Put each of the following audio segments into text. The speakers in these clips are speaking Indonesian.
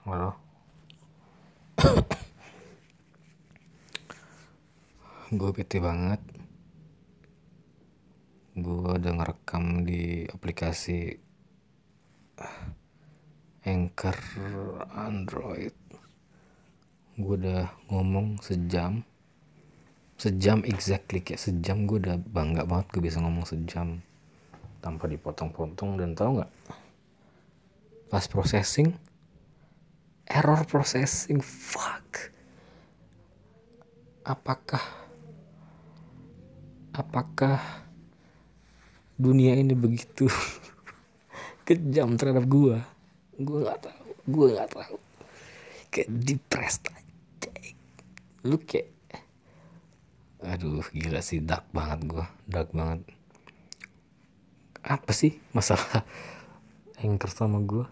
Halo. gue bete banget. Gue udah ngerekam di aplikasi Anchor Android. Gue udah ngomong sejam. Sejam exactly kayak sejam gue udah bangga banget gue bisa ngomong sejam tanpa dipotong-potong dan tau nggak pas processing error processing fuck. Apakah apakah dunia ini begitu kejam terhadap gua? Gua nggak tahu gua nggak tahu. Kayak depressed aja lu kayak aduh gila sih dark banget gua dark banget. Apa sih masalah anchor sama gua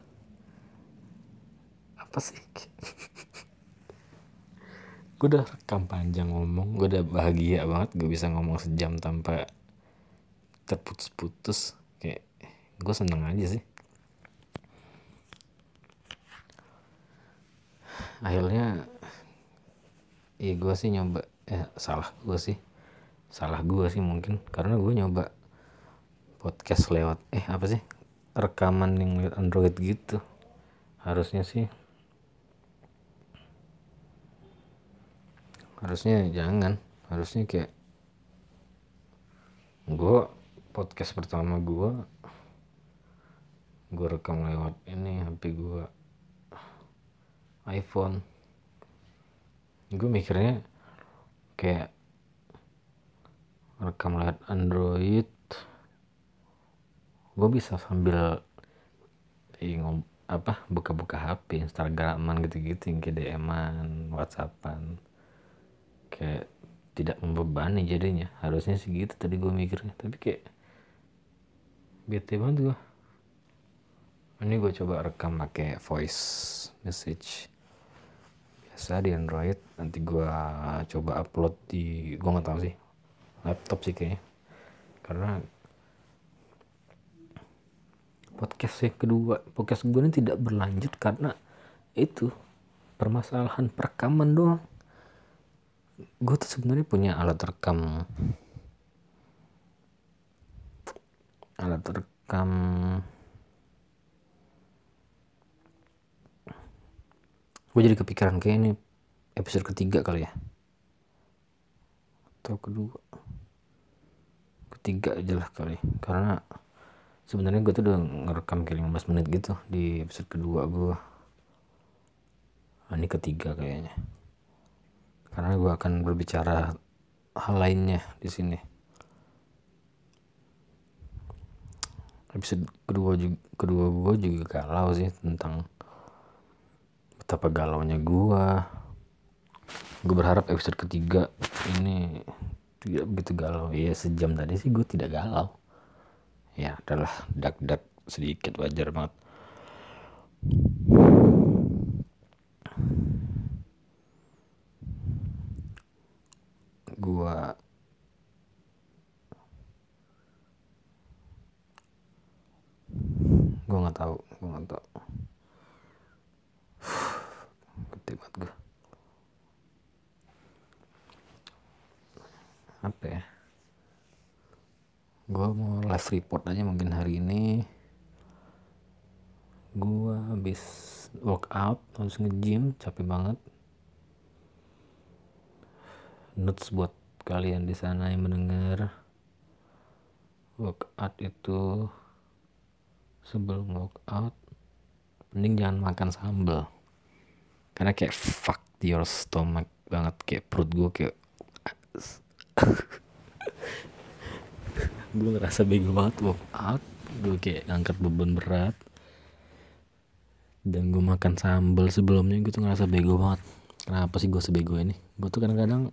apa sih? Gue udah rekam panjang ngomong gue udah bahagia banget gue bisa ngomong sejam tanpa terputus-putus. Kayak gue seneng aja sih. Akhirnya ya gue sih nyoba eh salah gue sih. Salah gue sih mungkin karena gue nyoba podcast lewat eh apa sih? Rekaman yang lewat Android gitu. Harusnya sih harusnya jangan. Harusnya kayak gue podcast pertama gue gue rekam lewat ini HP gue iPhone. Gue mikirnya kayak rekam lewat Android. Gue bisa sambil ngom apa buka-buka HP Instagraman gitu-gitu yang kayak DM-an Whatsappan kayak tidak membebani jadinya. Harusnya sih gitu tadi gue mikirnya. Tapi kayak bete banget gue ini gue coba rekam pakai voice message. Biasa di Android nanti gue coba upload di gue nggak tahu sih laptop sih kayaknya. Karena podcast yang kedua podcast gue ini tidak berlanjut karena itu permasalahan perekaman doang gue tuh sebenarnya punya alat rekam. Alat rekam. Gue jadi kepikiran kayak ini episode ketiga kali ya. Atau kedua. Ketiga aja lah kali. Karena sebenarnya gue tuh udah ngerekam kayak 15 menit gitu di episode kedua gue nah, ini ketiga kayaknya karena gue akan berbicara hal lainnya di sini. Episode kedua juga, kedua gue juga galau sih tentang betapa galaunya gue gue berharap episode ketiga ini tidak begitu galau. Ya sejam tadi sih gue tidak galau. Ya adalah dak-dak sedikit wajar banget gua gua nggak tahu gua nggak tahu. Gede banget gua. Apa ya? Gua mau live report aja mungkin hari ini. Gua habis workout harus nge-gym capek banget notes buat kalian di sana yang mendengar. Workout itu sebelum workout mending jangan makan sambal. Karena kayak fuck your stomach banget kayak perut gue kayak gue ngerasa bego banget workout. Gue kayak ngangkat beban berat. Dan gue makan sambal sebelumnya gue tuh ngerasa bego banget. Kenapa sih gue sebego ini? Gue tuh kadang-kadang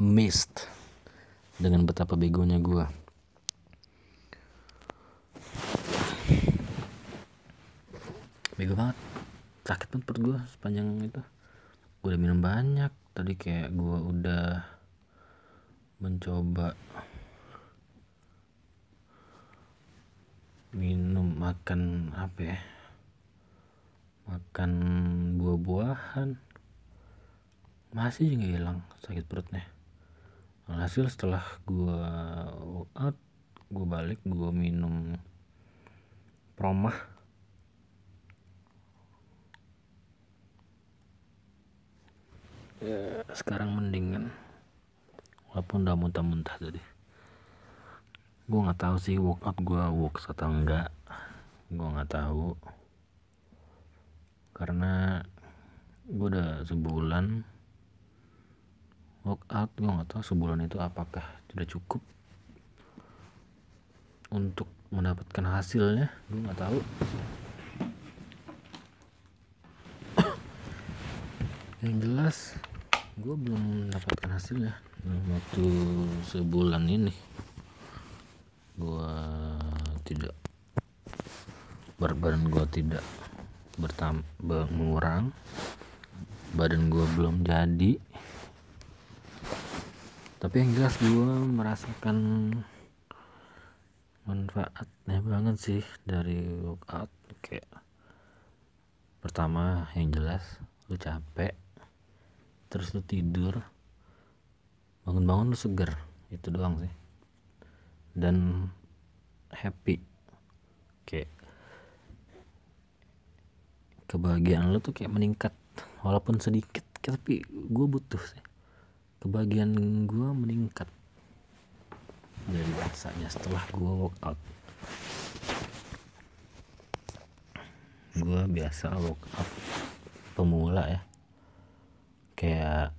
amazed dengan betapa begonya gue bego banget. Sakit banget perut gue sepanjang itu. Gue udah minum banyak. Tadi kayak gue udah mencoba minum makan apa ya? Makan buah-buahan. Masih nggak hilang sakit perutnya hasil setelah gue workout gue balik gue minum promah. Ya sekarang mendingan. Walaupun udah muntah-muntah tadi. Gue nggak tahu sih workout gue works atau enggak gue nggak tahu. Karena gue udah sebulan workout gue nggak tahu sebulan itu apakah tidak cukup untuk mendapatkan hasilnya gue nggak tahu. Yang jelas gue belum mendapatkan hasilnya. Dalam waktu sebulan ini gue tidak berat badan gue tidak bertam mengurang. Badan gue belum jadi tapi yang jelas gue merasakan manfaatnya banget sih dari workout. Kayak pertama yang jelas lu capek terus lu tidur bangun-bangun lu seger itu doang sih. Dan happy. Kayak kebahagiaan lu tuh kayak meningkat walaupun sedikit tapi gue butuh sih kebahagiaan gue meningkat. Dari biasanya setelah gue workout gue biasa workout pemula ya. Kayak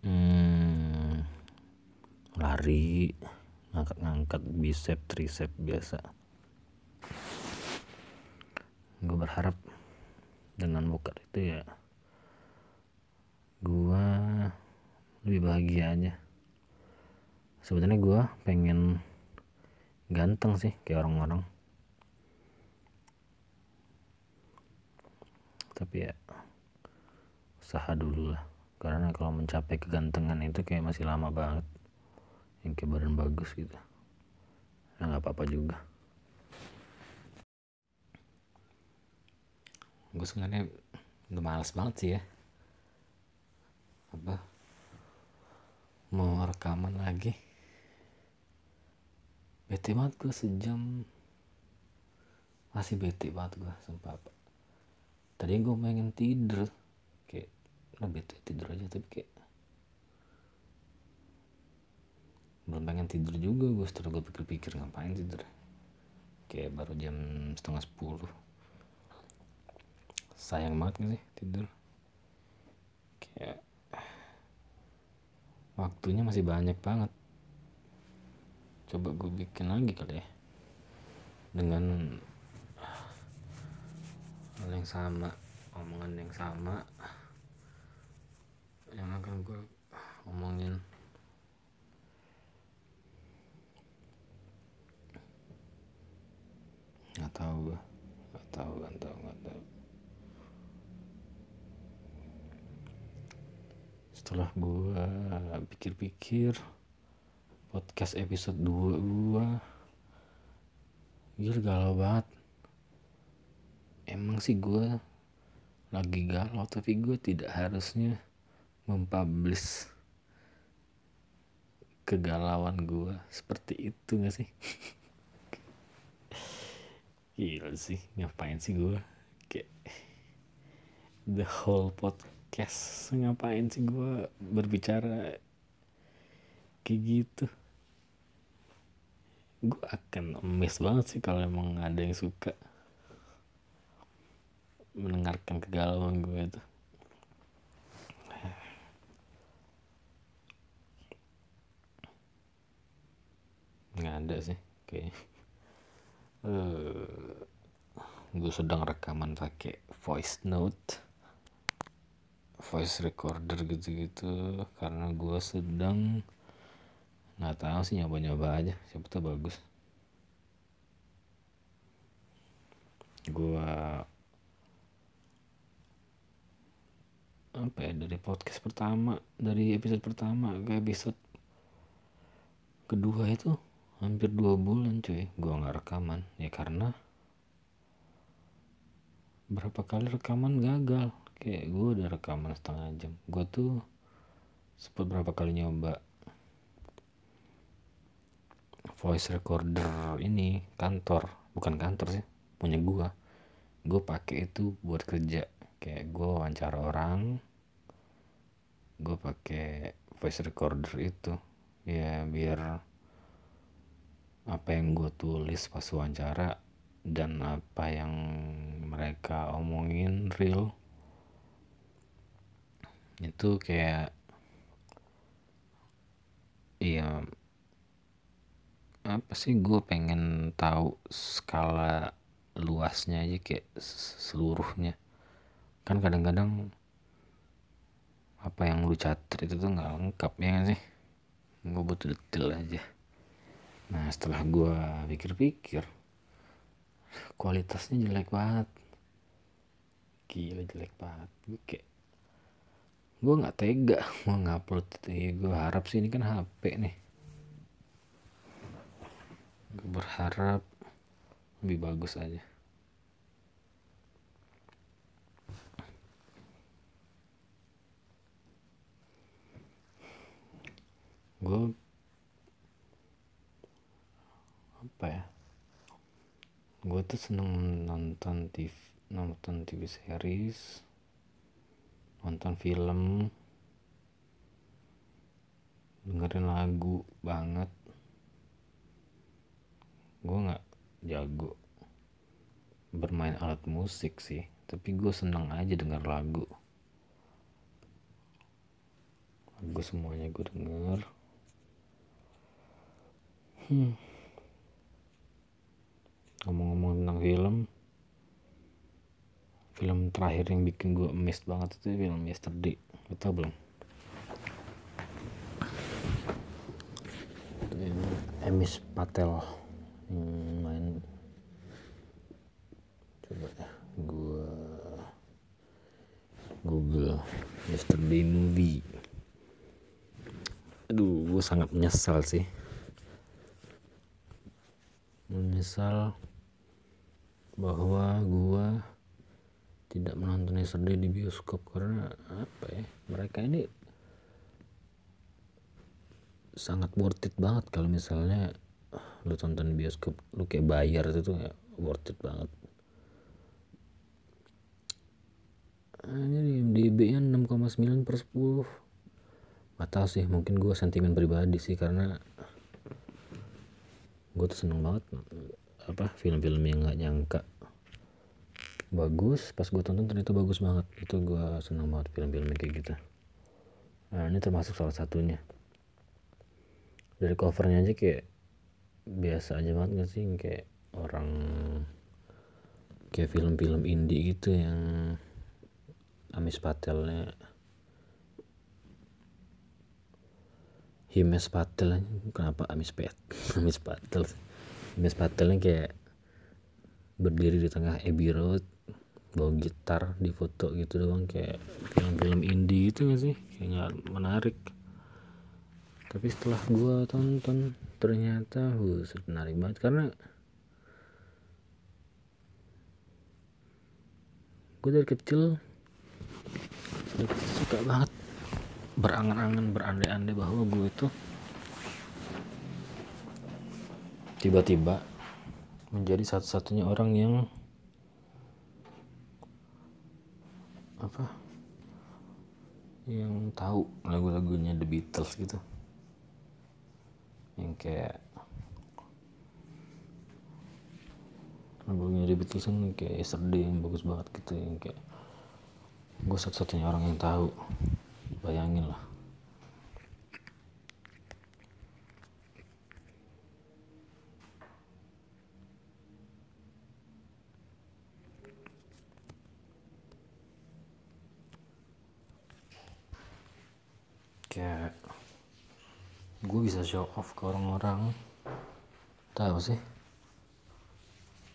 hmm, lari ngangkat-ngangkat bicep tricep biasa. Gue berharap dengan workout itu ya gue lebih bahagia aja sebenarnya gue pengen ganteng sih kayak orang-orang. Tapi ya usaha dulu lah. Karena kalau mencapai kegantengan itu kayak masih lama banget. Yang kayak badan bagus gitu. Ya nggak apa-apa juga. Gue sebenarnya udah males banget sih ya. Apa mau rekaman lagi? Bete banget gue sejam. Masih bete banget gue sumpah tadi gue pengen tidur kayak lo bete tidur aja tapi kayak belum pengen tidur juga gue setelah gue pikir-pikir ngapain tidur. Kayak baru jam setengah sepuluh. Sayang banget gak sih tidur? Kayak waktunya masih banyak banget. Coba gue bikin lagi kali ya. Dengan hal yang sama omongan yang sama. Yang akan gue omongin. Nggak tahu gue nggak tahu nggak tahu nggak tahu setelah gue pikir-pikir podcast episode 2 gue gila galau banget. Emang sih gue lagi galau tapi gue tidak harusnya mempublish kegalauan gue seperti itu gak sih? Gila sih ngapain sih gue kayak the whole podcast ngapain sih gue berbicara kayak gitu? Gue akan emes banget sih kalau emang ada yang suka mendengarkan kegalauan gue itu. Nggak ada sih kayak uh, gue sedang rekaman pakai voice note voice recorder gitu-gitu karena gue sedang nggak tahu sih nyoba-nyoba aja. Siapa tuh bagus. Gue apa ya dari podcast pertama dari episode pertama ke episode kedua itu hampir dua bulan cuy. Gue nggak rekaman. Ya karena berapa kali rekaman gagal kayak gue udah rekaman setengah jam. Gue tuh sempat berapa kali nyoba voice recorder ini kantor. Bukan kantor sih punya gue gue pakai itu buat kerja. Kayak gue wawancara orang gue pakai voice recorder itu. Ya biar apa yang gue tulis pas wawancara dan apa yang mereka omongin real itu kayak iya apa sih gue pengen tahu skala luasnya aja kayak seluruhnya. Kan kadang-kadang apa yang lu catat itu tuh nggak lengkap ya sih? Gue butuh detail aja. Nah setelah gue pikir-pikir kualitasnya jelek banget. Gila jelek banget. Gue kayak gue nggak tega mau ngupload. Ya gue harap sih ini kan HP nih. Gue berharap lebih bagus aja. Gue apa ya? Gue tuh seneng nonton TV nonton TV series nonton film dengerin lagu banget. Gue nggak jago bermain alat musik sih tapi gue seneng aja denger lagu. Lagu semuanya gue denger. Hmm. ngomong-ngomong tentang film film terakhir yang bikin gue amazed banget itu film Yesterday. Lo tau belum? Emis Patel yang main. Coba ya gue Google Yesterday movie. Aduh gue sangat menyesal sih. Menyesal bahwa gue tidak menonton Yesterday di bioskop karena apa ya mereka ini sangat worth it banget kalau misalnya lu tonton bioskop lu kayak bayar itu ya worth it banget. Ini DB nya 6,9 per 10 gak tau sih mungkin gue sentimen pribadi sih karena gue tuh seneng banget apa film-film yang gak nyangka bagus pas gue tonton ternyata bagus banget. Itu gue seneng banget film-film kayak gitu. Nah ini termasuk salah satunya. Dari covernya aja kayak biasa aja banget gak sih? Kayak orang kayak film-film indie gitu yang Amis Patelnya. Himes Patel kenapa Amis Pet Amis Patel Amis Patelnya kayak berdiri di tengah Abbey Road bawa gitar di foto gitu doang kayak film-film indie gitu gak sih? Kayak gak menarik. Tapi setelah gue tonton ternyata buset menarik banget. Karena gue dari kecil suka banget berangan-angan berandai-andai bahwa gue itu tiba-tiba menjadi satu-satunya orang yang apa? Yang tahu lagu-lagunya The Beatles gitu. Yang kayak lagunya The Beatles kan kayak Yesterday yang bagus banget gitu yang kayak gue satu-satunya orang yang tahu. Bayangin lah kayak gue bisa show off ke orang-orang tahu sih?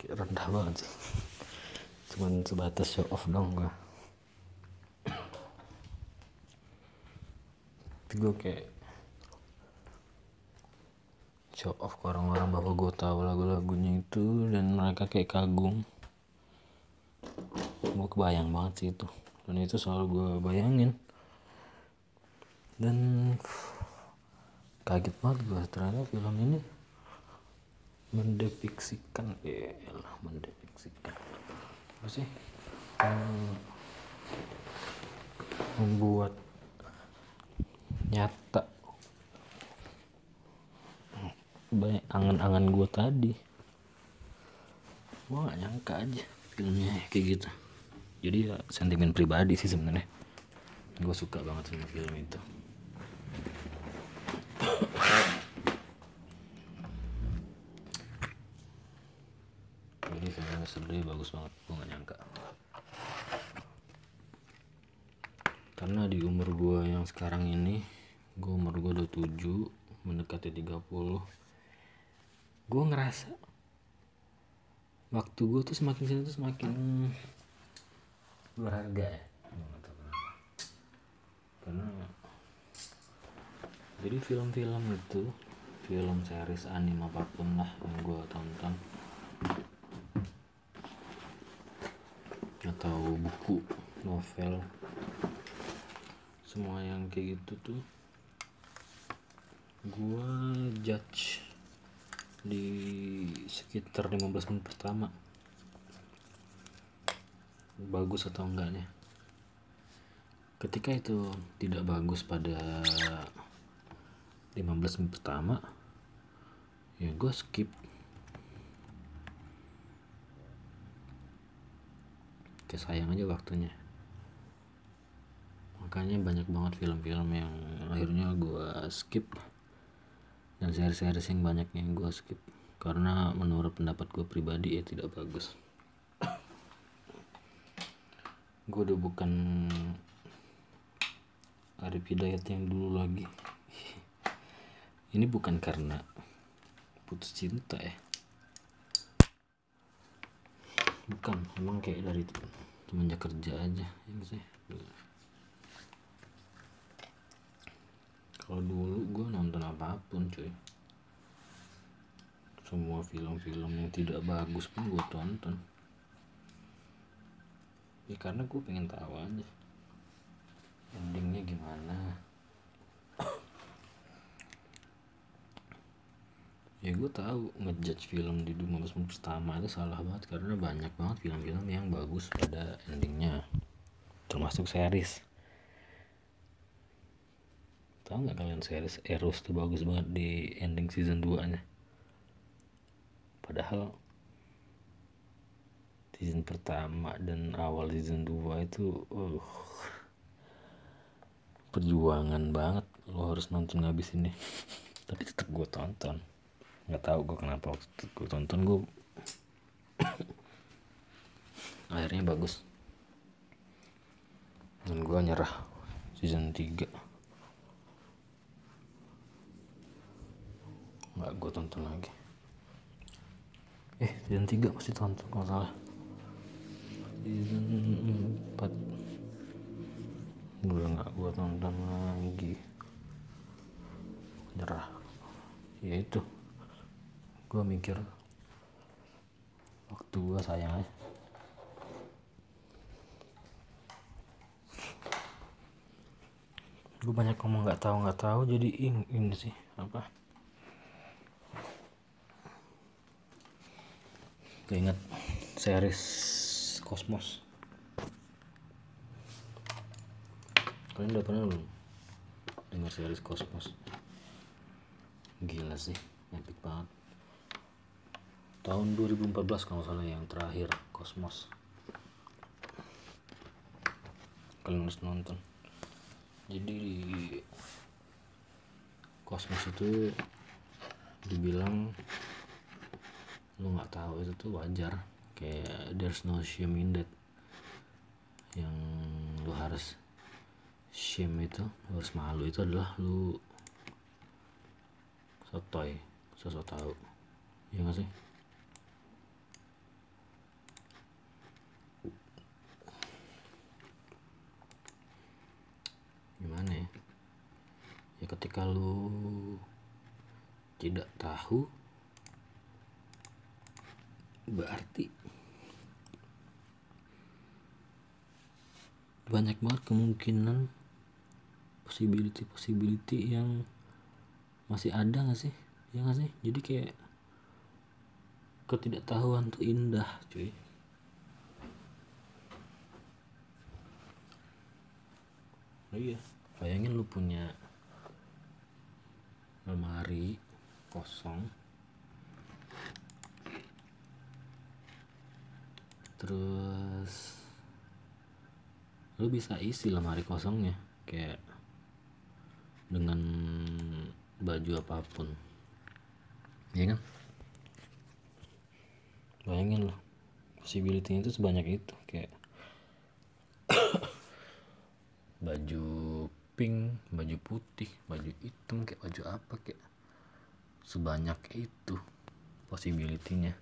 Kayak rendah banget sih. Cuman sebatas show off dong gue tapi gue kayak show off ke orang-orang bahwa gue tahu lagu-lagunya itu dan mereka kayak kagum. Gue kebayang banget sih itu. Dan itu selalu gue bayangin. Dan kaget banget gue ternyata film ini. Mendepiksikan ya lah mendepiksikan. Apa sih? Hmm, membuat nyata. Banyak angan-angan gue tadi. Gue gak nyangka aja filmnya kayak gitu. Jadi ya sentimen pribadi sih sebenarnya. Gue suka banget sama film itu sedih bagus banget. Gue gak nyangka. Karena di umur gue yang sekarang ini gue umur gue 27 mendekati 30 gue ngerasa waktu gue tuh semakin sini tuh semakin berharga ya. Karena jadi film-film itu film series anime apa pun lah yang gue tonton atau buku novel semua yang kayak gitu tuh gue judge di sekitar 15 menit pertama. Bagus atau enggaknya. Ketika itu tidak bagus pada 15 menit pertama ya gue skip kayak sayang aja waktunya. Makanya banyak banget film-film yang akhirnya gue skip dan series-series yang banyak yang gue skip. Karena menurut pendapat gue pribadi ya tidak bagus. Gue udah bukan Arif Hidayat yang dulu lagi. Ini bukan karena putus cinta ya bukan emang kayak dari semenjak kerja aja ya sih? Kalau dulu gue nonton apa pun cuy. Semua film-film yang tidak bagus pun gue tonton. Ya karena gue pengen tahu aja endingnya gimana ya gue tahu ngejudge film di 15 menit pertama itu salah banget karena banyak banget film-film yang bagus pada endingnya. Termasuk series. Tahu nggak kalian series Eros tuh bagus banget di ending season 2 nya padahal season pertama dan awal season 2 itu uh, perjuangan banget. Lo harus nonton habis ini tapi tetap gue tonton nggak tahu gue kenapa waktu gue tonton gue akhirnya bagus. Dan gue nyerah season 3 nggak gue tonton lagi. Eh season 3 masih tonton kalau salah. Season 4 udah nggak gue tonton lagi. Nyerah. Ya itu gue mikir waktu gue sayang aja. Gue banyak ngomong nggak tahu nggak tahu jadi ini, ini sih apa? Keinget series Cosmos kalian udah pernah belum dengar series Cosmos gila sih epic banget tahun 2014 kalau salah yang terakhir Cosmos. Kalian harus nonton. Jadi di Cosmos itu dibilang lu nggak tahu itu tuh wajar. Kayak there's no shame in that. Yang lu harus shame itu lu harus malu itu adalah lu sotoy sosok tahu. Ya gak sih gimana ya lu tidak tahu berarti banyak banget kemungkinan possibility possibility yang masih ada gak sih? Ya gak sih? Jadi kayak ketidaktahuan tuh indah cuy. Oh iya. Bayangin lu punya lemari kosong. Terus lu bisa isi lemari kosongnya kayak dengan baju apa pun. Ya kan? Bayangin loh possibility itu sebanyak itu kayak baju pink baju putih baju hitam kayak baju apa kayak sebanyak itu possibility-nya.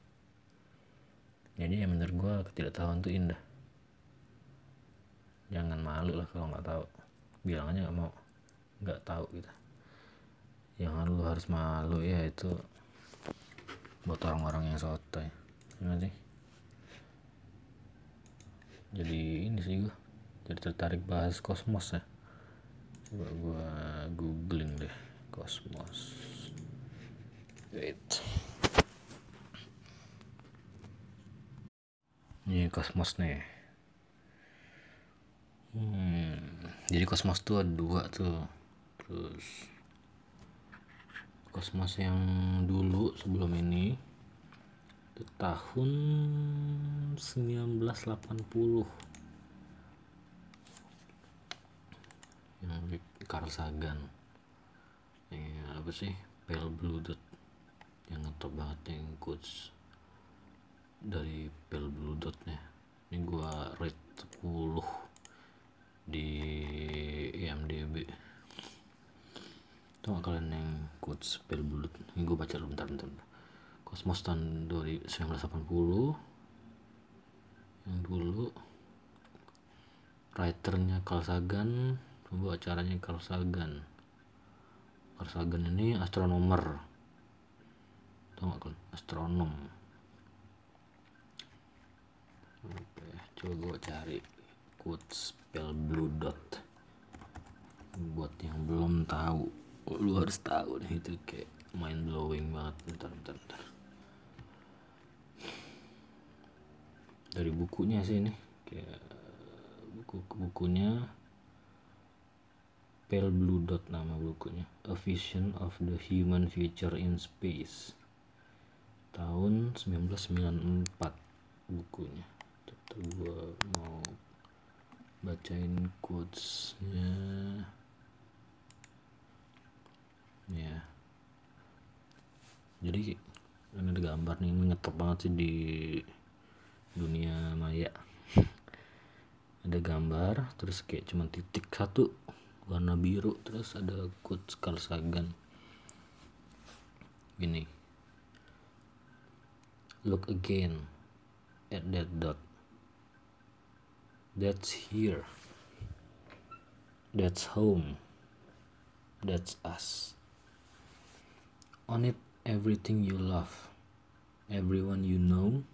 Jadi ya menurut gue ketidaktahuan tuh indah. Jangan malu lah kalau nggak tahu. Bilang aja nggak mau nggak tahu gitu. Yang lu harus malu ya itu buat orang-orang yang sotoy. Gimana sih? Jadi ini sih gue jadi tertarik bahas kosmos ya coba gue googling deh. Kosmos wait. Ini kosmos nih. Hmm, jadi kosmos tuh ada dua tuh. Terus kosmos yang dulu sebelum ini itu tahun 1980 yang Carl Sagan. Ya apa sih? Pale Blue Dot. Yang ngetop banget yang quotes dari Pale Blue Dotnya. Ini gua rate 10 di IMDb tau kalian yang quotes Pale Blue Dot? Ini gua baca dulu bentar, bentar. Cosmos tahun 1980 yang dulu writernya Carl Sagan pembawa acaranya Carl Sagan Carl Sagan ini astronomer. Tau gak astronom. Oke, coba gue cari quotes spell blue dot. Buat yang belum tahu lu harus tahu nih itu kayak mind blowing banget. Bentar bentar bentar. Dari bukunya sih ini. Kayak buku bukunya Pale Blue Dot nama bukunya. A Vision of the Human Future in Space. Tahun 1994 bukunya. Tuh gue mau bacain quotesnya. Ya. Jadi ini ada gambar nih ngetop banget sih di dunia maya. Ada gambar terus kayak cuma titik satu warna biru terus ada quotes Carl Sagan. Gini. Look again at that dot. That's here. That's home. That's us. On it everything you love. Everyone you know.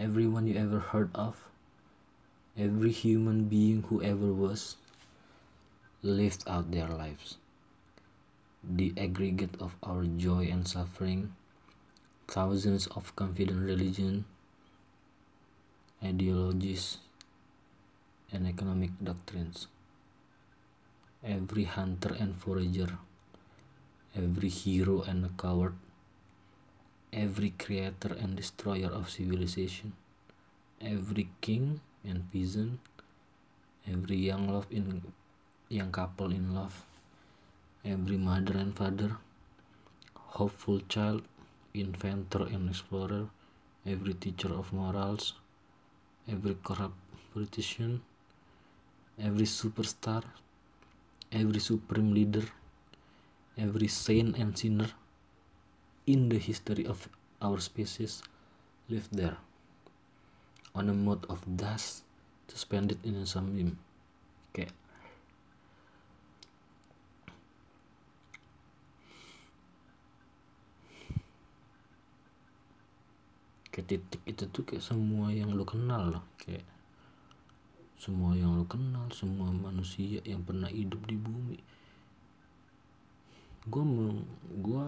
Everyone you ever heard of. Every human being who ever was lived out their lives. The aggregate of our joy and suffering thousands of confident religion ideologies and economic doctrines. Every hunter and forager every hero and a coward, every creator and destroyer of civilization, every king and peasant, every young love in young couple in love, every mother and father, hopeful child, inventor and explorer, every teacher of morals, every corrupt politician, every superstar, every supreme leader every saint and sinner in the history of our species lived there on a mote of dust suspended in a sunbeam. Kayak kayak titik itu tuh kayak semua yang lo kenal loh kayak semua yang lu kenal semua manusia yang pernah hidup di bumi. Gue gue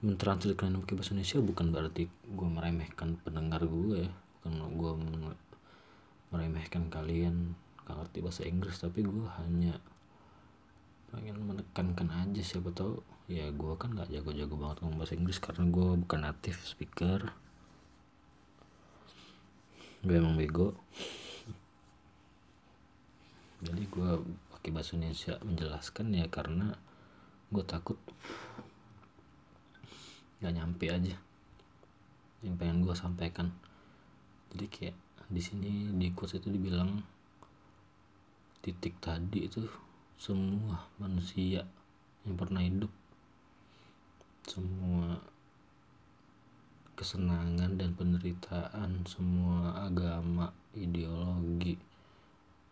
mentranslitkan pakai bahasa Indonesia bukan berarti gue meremehkan pendengar gue ya. Bukan gue meremehkan kalian gak ngerti bahasa Inggris tapi gue hanya pengen menekankan aja siapa tahu ya gue kan gak jago-jago banget ngomong bahasa Inggris karena gue bukan native speaker. Gue emang bego. Jadi gue pakai bahasa Indonesia menjelaskan ya karena gue takut nggak nyampe aja yang pengen gue sampaikan. Jadi kayak di sini di quotes itu dibilang titik tadi itu semua manusia yang pernah hidup semua kesenangan dan penderitaan semua agama ideologi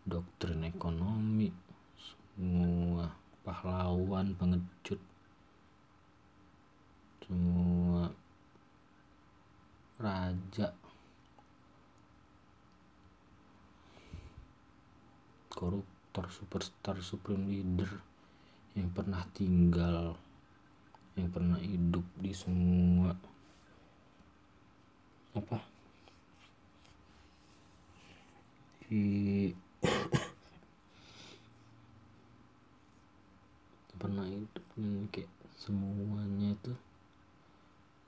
doktrin ekonomi semua pahlawan pengecut semua raja koruptor superstar supreme leader yang pernah tinggal yang pernah hidup di semua apa? Di pernah hidup kayak semuanya itu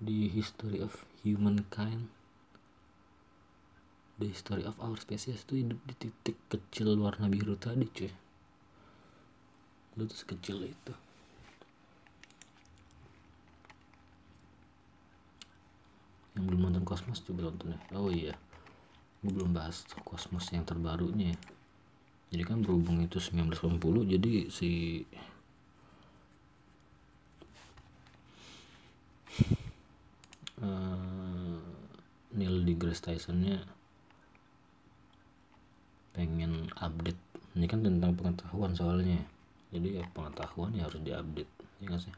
the history of humankind. The history of our species itu hidup di titik kecil warna biru tadi cuy. Lu tuh sekecil itu yang belum nonton kosmos coba nonton ya. Oh iya. Gue belum bahas kosmos yang terbarunya. Ya jadi kan berhubung itu 1980 jadi si uh, Neil deGrasse Tysonnya pengen update. Ini kan tentang pengetahuan soalnya. Jadi ya pengetahuan ya harus diupdate ya gak sih?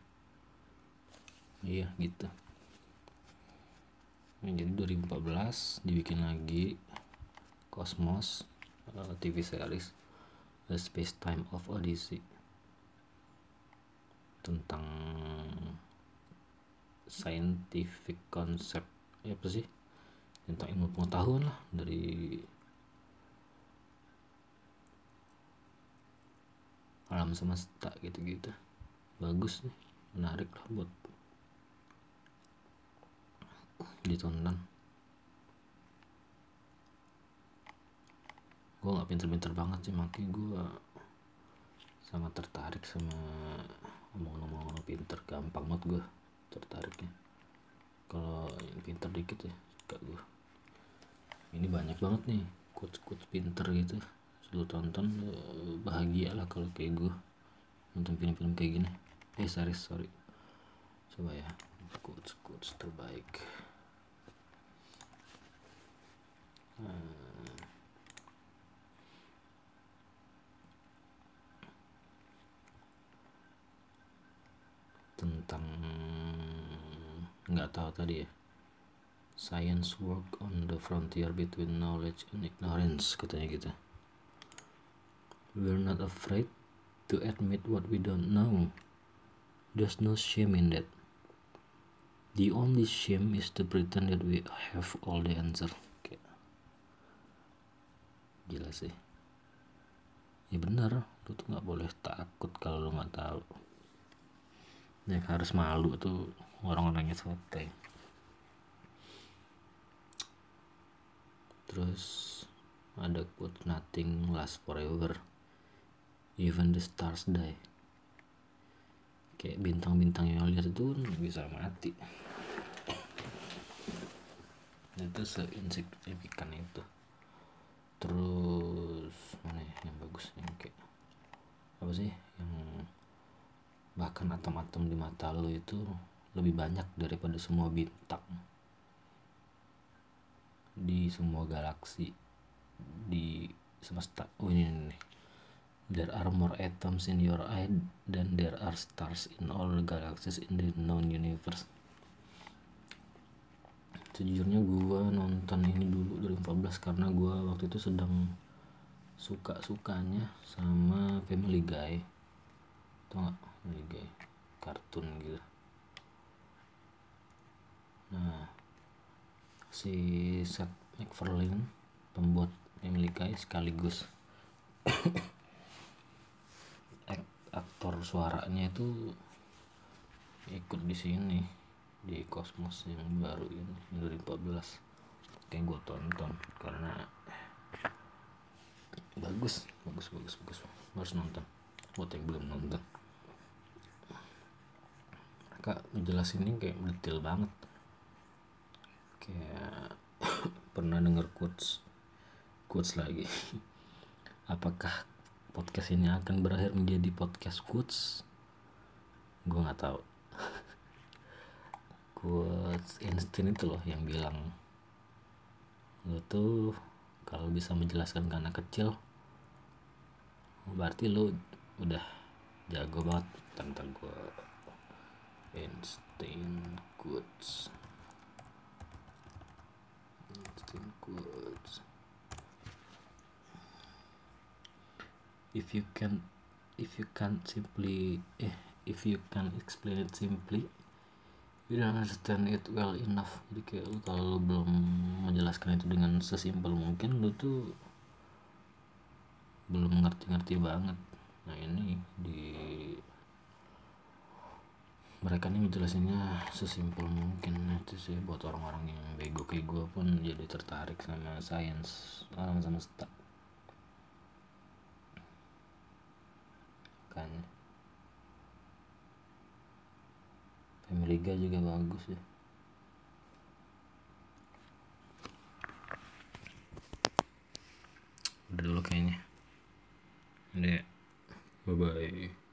Iya gitu jadi 2014 dibikin lagi Cosmos uh, TV series The Space Time of Odyssey. Tentang scientific concept ya apa sih? Tentang ilmu pengetahuan lah dari alam semesta gitu-gitu. Bagus nih menarik lah buat ditonton gue nggak pinter-pinter banget sih makanya gue sangat tertarik sama omong-omong pinter. Gampang banget gue tertariknya. Kalau yang pinter dikit ya suka gue ini banyak banget nih quotes quotes pinter gitu. Lu tonton bahagia lah kalau kayak gue nonton film-film kayak gini. Eh sorry sorry. Coba ya quotes quotes terbaik tentang nggak tahu tadi ya science work on the frontier between knowledge and ignorance katanya gitu We're not afraid to admit what we don't know. There's no shame in that. The only shame is to pretend that we have all the answer. Gila sih. Ya benar, lu tuh nggak boleh takut kalau lu nggak tahu. Ya harus malu tuh orang-orangnya sote. Terus ada quote nothing last forever even the stars die kayak bintang-bintang yang lihat itu bisa mati itu seinsignifikan itu terus mana ya yang bagus yang kayak apa sih yang bahkan atom-atom di mata lo itu lebih banyak daripada semua bintang di semua galaksi di semesta oh ini nih There are more atoms in your eye than there are stars in all galaxies in the known universe. Sejujurnya gue nonton ini dulu 2014 karena gue waktu itu sedang suka-sukanya sama Family Guy. Tau gak Family Guy kartun gitu. Nah si Seth MacFarlane pembuat Family Guy sekaligus aktor suaranya itu ikut di sini di Cosmos yang baru ini 2014 kayak gue tonton karena bagus bagus bagus bagus. Harus nonton buat yang belum nonton. Mereka ngejelasin ini kayak detail banget. Kayak pernah denger quotes quotes lagi. Apakah podcast ini akan berakhir menjadi podcast quotes? Gue nggak tahu quotes Einstein itu loh yang bilang lo tuh kalau bisa menjelaskan ke anak kecil berarti lo udah jago banget. Tentang gue Einstein quotes. Einstein quotes. If you can if you can simply eh if you can explain it simply you don't understand it well enough. Jadi kayak lu kalau lu belum menjelaskan itu dengan sesimpel mungkin lu tuh belum ngerti-ngerti banget. Nah ini di mereka ini ngejelasinnya sesimpel mungkin. Itu sih buat orang-orang yang bego kayak gue pun jadi tertarik sama sains alam semesta. Kan Family juga bagus ya. Udah dulu kayaknya. Udah bye bye